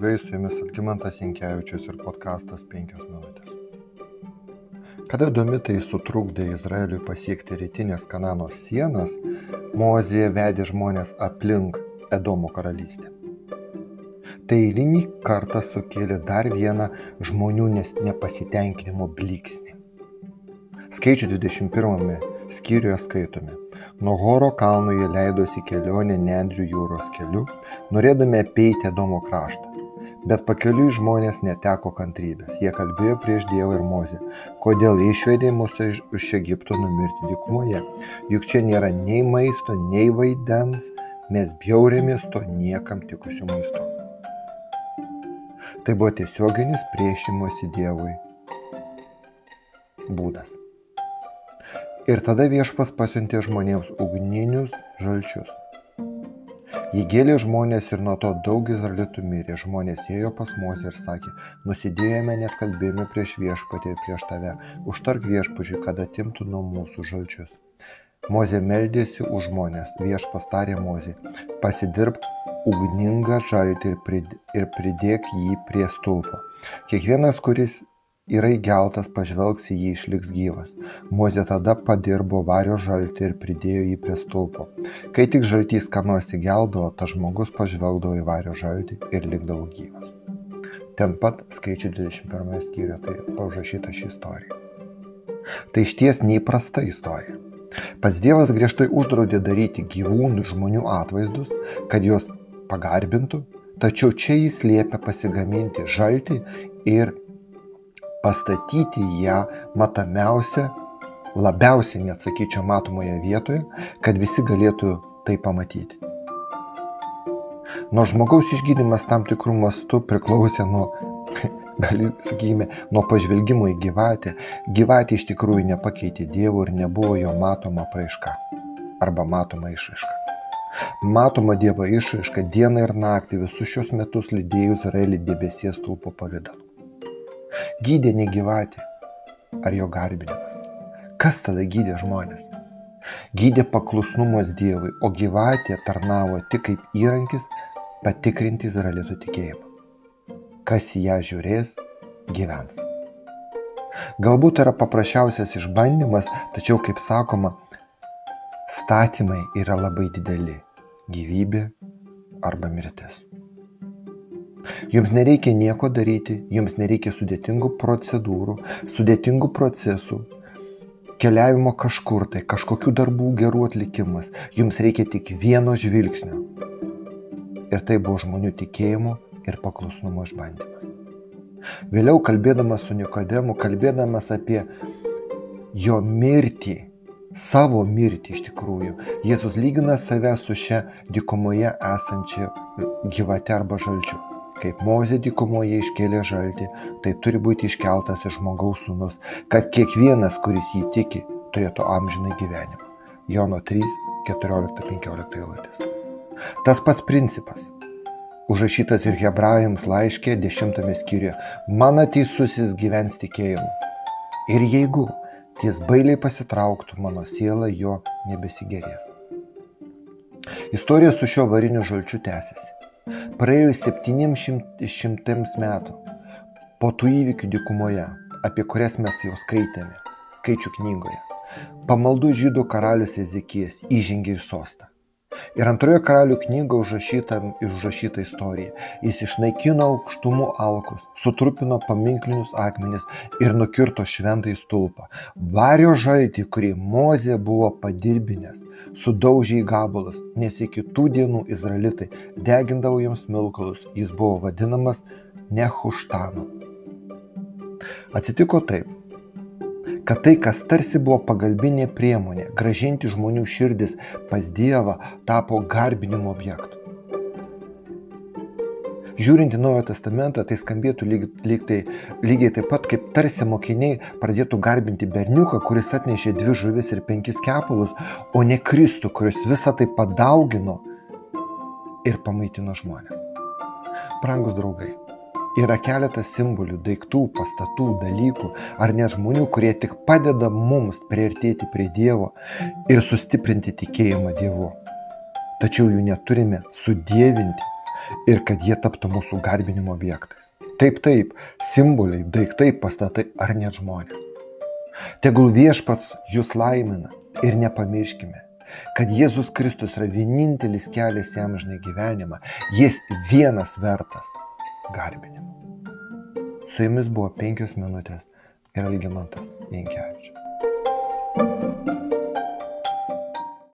draugai, su jumis Algymantas Inkevičius ir podkastas 5 minutės. Kada domitai sutrukdė Izraeliui pasiekti rytinės Kanano sienas, Mozija vedė žmonės aplink Edomo karalystę. Tai eilinį kartą sukėlė dar vieną žmonių nepasitenkinimo blyksnį. Skaičių 21 skyriuje skaitome. Nuo Horo kalno jie leidosi kelionę Nendrių jūros keliu, norėdami apeiti Edomo kraštą. Bet pakeliui žmonės neteko kantrybės. Jie kalbėjo prieš Dievą ir Mozę. Kodėl išvedė mus iš Egipto numirti dykumoje? Juk čia nėra nei maisto, nei vaidens, mes bjaurėmės to niekam tikusiu maistu. Tai buvo tiesioginis priešimosi Dievui būdas. Ir tada viešpas pasiuntė žmonėms ugninius žalčius. Jį gėlė žmonės ir nuo to daug izraelitų mirė. Žmonės ėjo pas Mozę ir sakė, nusidėjome, nes kalbėjome prieš viešpatį ir prieš tave. Užtark viešpažiui, kad atimtų nuo mūsų žalčius. Mozė meldėsi už žmonės, viešpas tarė Mozė, pasidirbk ugningą žaltį ir pridėk jį prie stulpo. Kiekvienas, kuris yra įgeltas pažvelgs į jį išliks gyvas. Mozė tada padirbo vario žaltį ir pridėjo jį prie stulpo. Kai tik žaltys ką nors įgeldavo, tas žmogus pažvelgdavo į vario žaltį ir likdavo gyvas. Ten pat skaičių 21 skyriuje tai paužrašyta ši istorija. Tai iš ties neįprasta istorija. Pats Dievas griežtai uždraudė daryti gyvūnų ir žmonių atvaizdus, kad juos pagarbintų, tačiau čia jis liepia pasigaminti žaltį ir pastatyti ją matomiausia, labiausiai net sakyčiau matomoje vietoje, kad visi galėtų tai pamatyti. Nuo žmogaus išgydymas tam tikrų mastų priklausė nuo, gali, sakykime, nuo pažvelgimo į gyvatę. Gyvatė iš tikrųjų nepakeitė Dievo ir nebuvo jo matoma praaiška arba matoma išraiška. Matoma Dievo išraiška dieną ir naktį visus šios metus lydėjo Izraelį debesies stulpo pavydalu gydė ne gyvatė ar jo garbinimas. Kas tada gydė žmonės? Gydė paklusnumas Dievui, o gyvatė tarnavo tik kaip įrankis patikrinti Izraelito tikėjimą. Kas į ją žiūrės, gyvens. Galbūt yra paprasčiausias išbandymas, tačiau, kaip sakoma, statymai yra labai dideli - gyvybė arba mirtis. Jums nereikia nieko daryti, jums nereikia sudėtingų procedūrų, sudėtingų procesų, keliavimo kažkur tai, kažkokių darbų gerų atlikimas. Jums reikia tik vieno žvilgsnio. Ir tai buvo žmonių tikėjimo ir paklusnumo išbandymas. Vėliau kalbėdamas su Nikodemu, kalbėdamas apie jo mirtį, savo mirtį iš tikrųjų, Jėzus lygina save su šia dykumoje esančia gyvate arba žalčiu. Kaip Mozė dykumoje iškėlė žaltį, tai turi būti iškeltas ir žmogaus sūnus, kad kiekvienas, kuris jį tiki, turėtų amžinai gyvenimą. Jono 3, 14-15 eilutės. Tas pats principas. Užrašytas ir hebrajams laiškė 10 skyriuje. Mano teisusis gyvens tikėjimu. Ir jeigu jis bailiai pasitrauktų, mano siela jo nebesigerės. Istorija su šiuo variniu žalčiu tęsiasi. Praėjus septyniems šimtams metų po tų įvykių dykumoje, apie kurias mes jau skaitėme, skaičių knygoje, pamaldų žydų karalius Ezekijas įžengė į sostą. Ir antroje karalių knygoje užrašyta, užrašyta istorija. Jis išnaikino aukštumų alkus, sutrupino paminklinius akmenis ir nukirto šventąjį stulpą. Vario žaltį, kurį Mozė buvo padirbinės, sudaužė į gabalus, nes iki tų dienų izraelitai degindavo jiems milkalus. Jis buvo vadinamas Nehuštanu. Atsitiko taip kad tai, kas tarsi buvo pagalbinė priemonė gražinti žmonių širdis pas Dievą, tapo garbinimo objektu. Žiūrint į Naujojo Testamentą, tai skambėtų lyg, lyg tai, lygiai taip pat, kaip tarsi mokiniai pradėtų garbinti berniuką, kuris atnešė dvi žuvis ir penkis kepalus, o ne Kristų, kuris visą tai padaugino ir pamaitino žmonės. Brangus draugai, yra keletas simbolių, daiktų, pastatų, dalykų ar net žmonių, kurie tik padeda mums priartėti prie Dievo ir sustiprinti tikėjimą Dievu. Tačiau jų neturime sudėvinti, ir kad jie taptų mūsų garbinimo objektais. Taip, taip, simboliai, daiktai, pastatai ar net žmonės. Tegul viešpats jūs laimina ir nepamirškime, kad Jėzus Kristus yra vienintelis kelias į amžinai gyvenimą, jis vienas vertas garbinimo. Su jumis buvo penkios minutės ir Algimantas Jankievičius.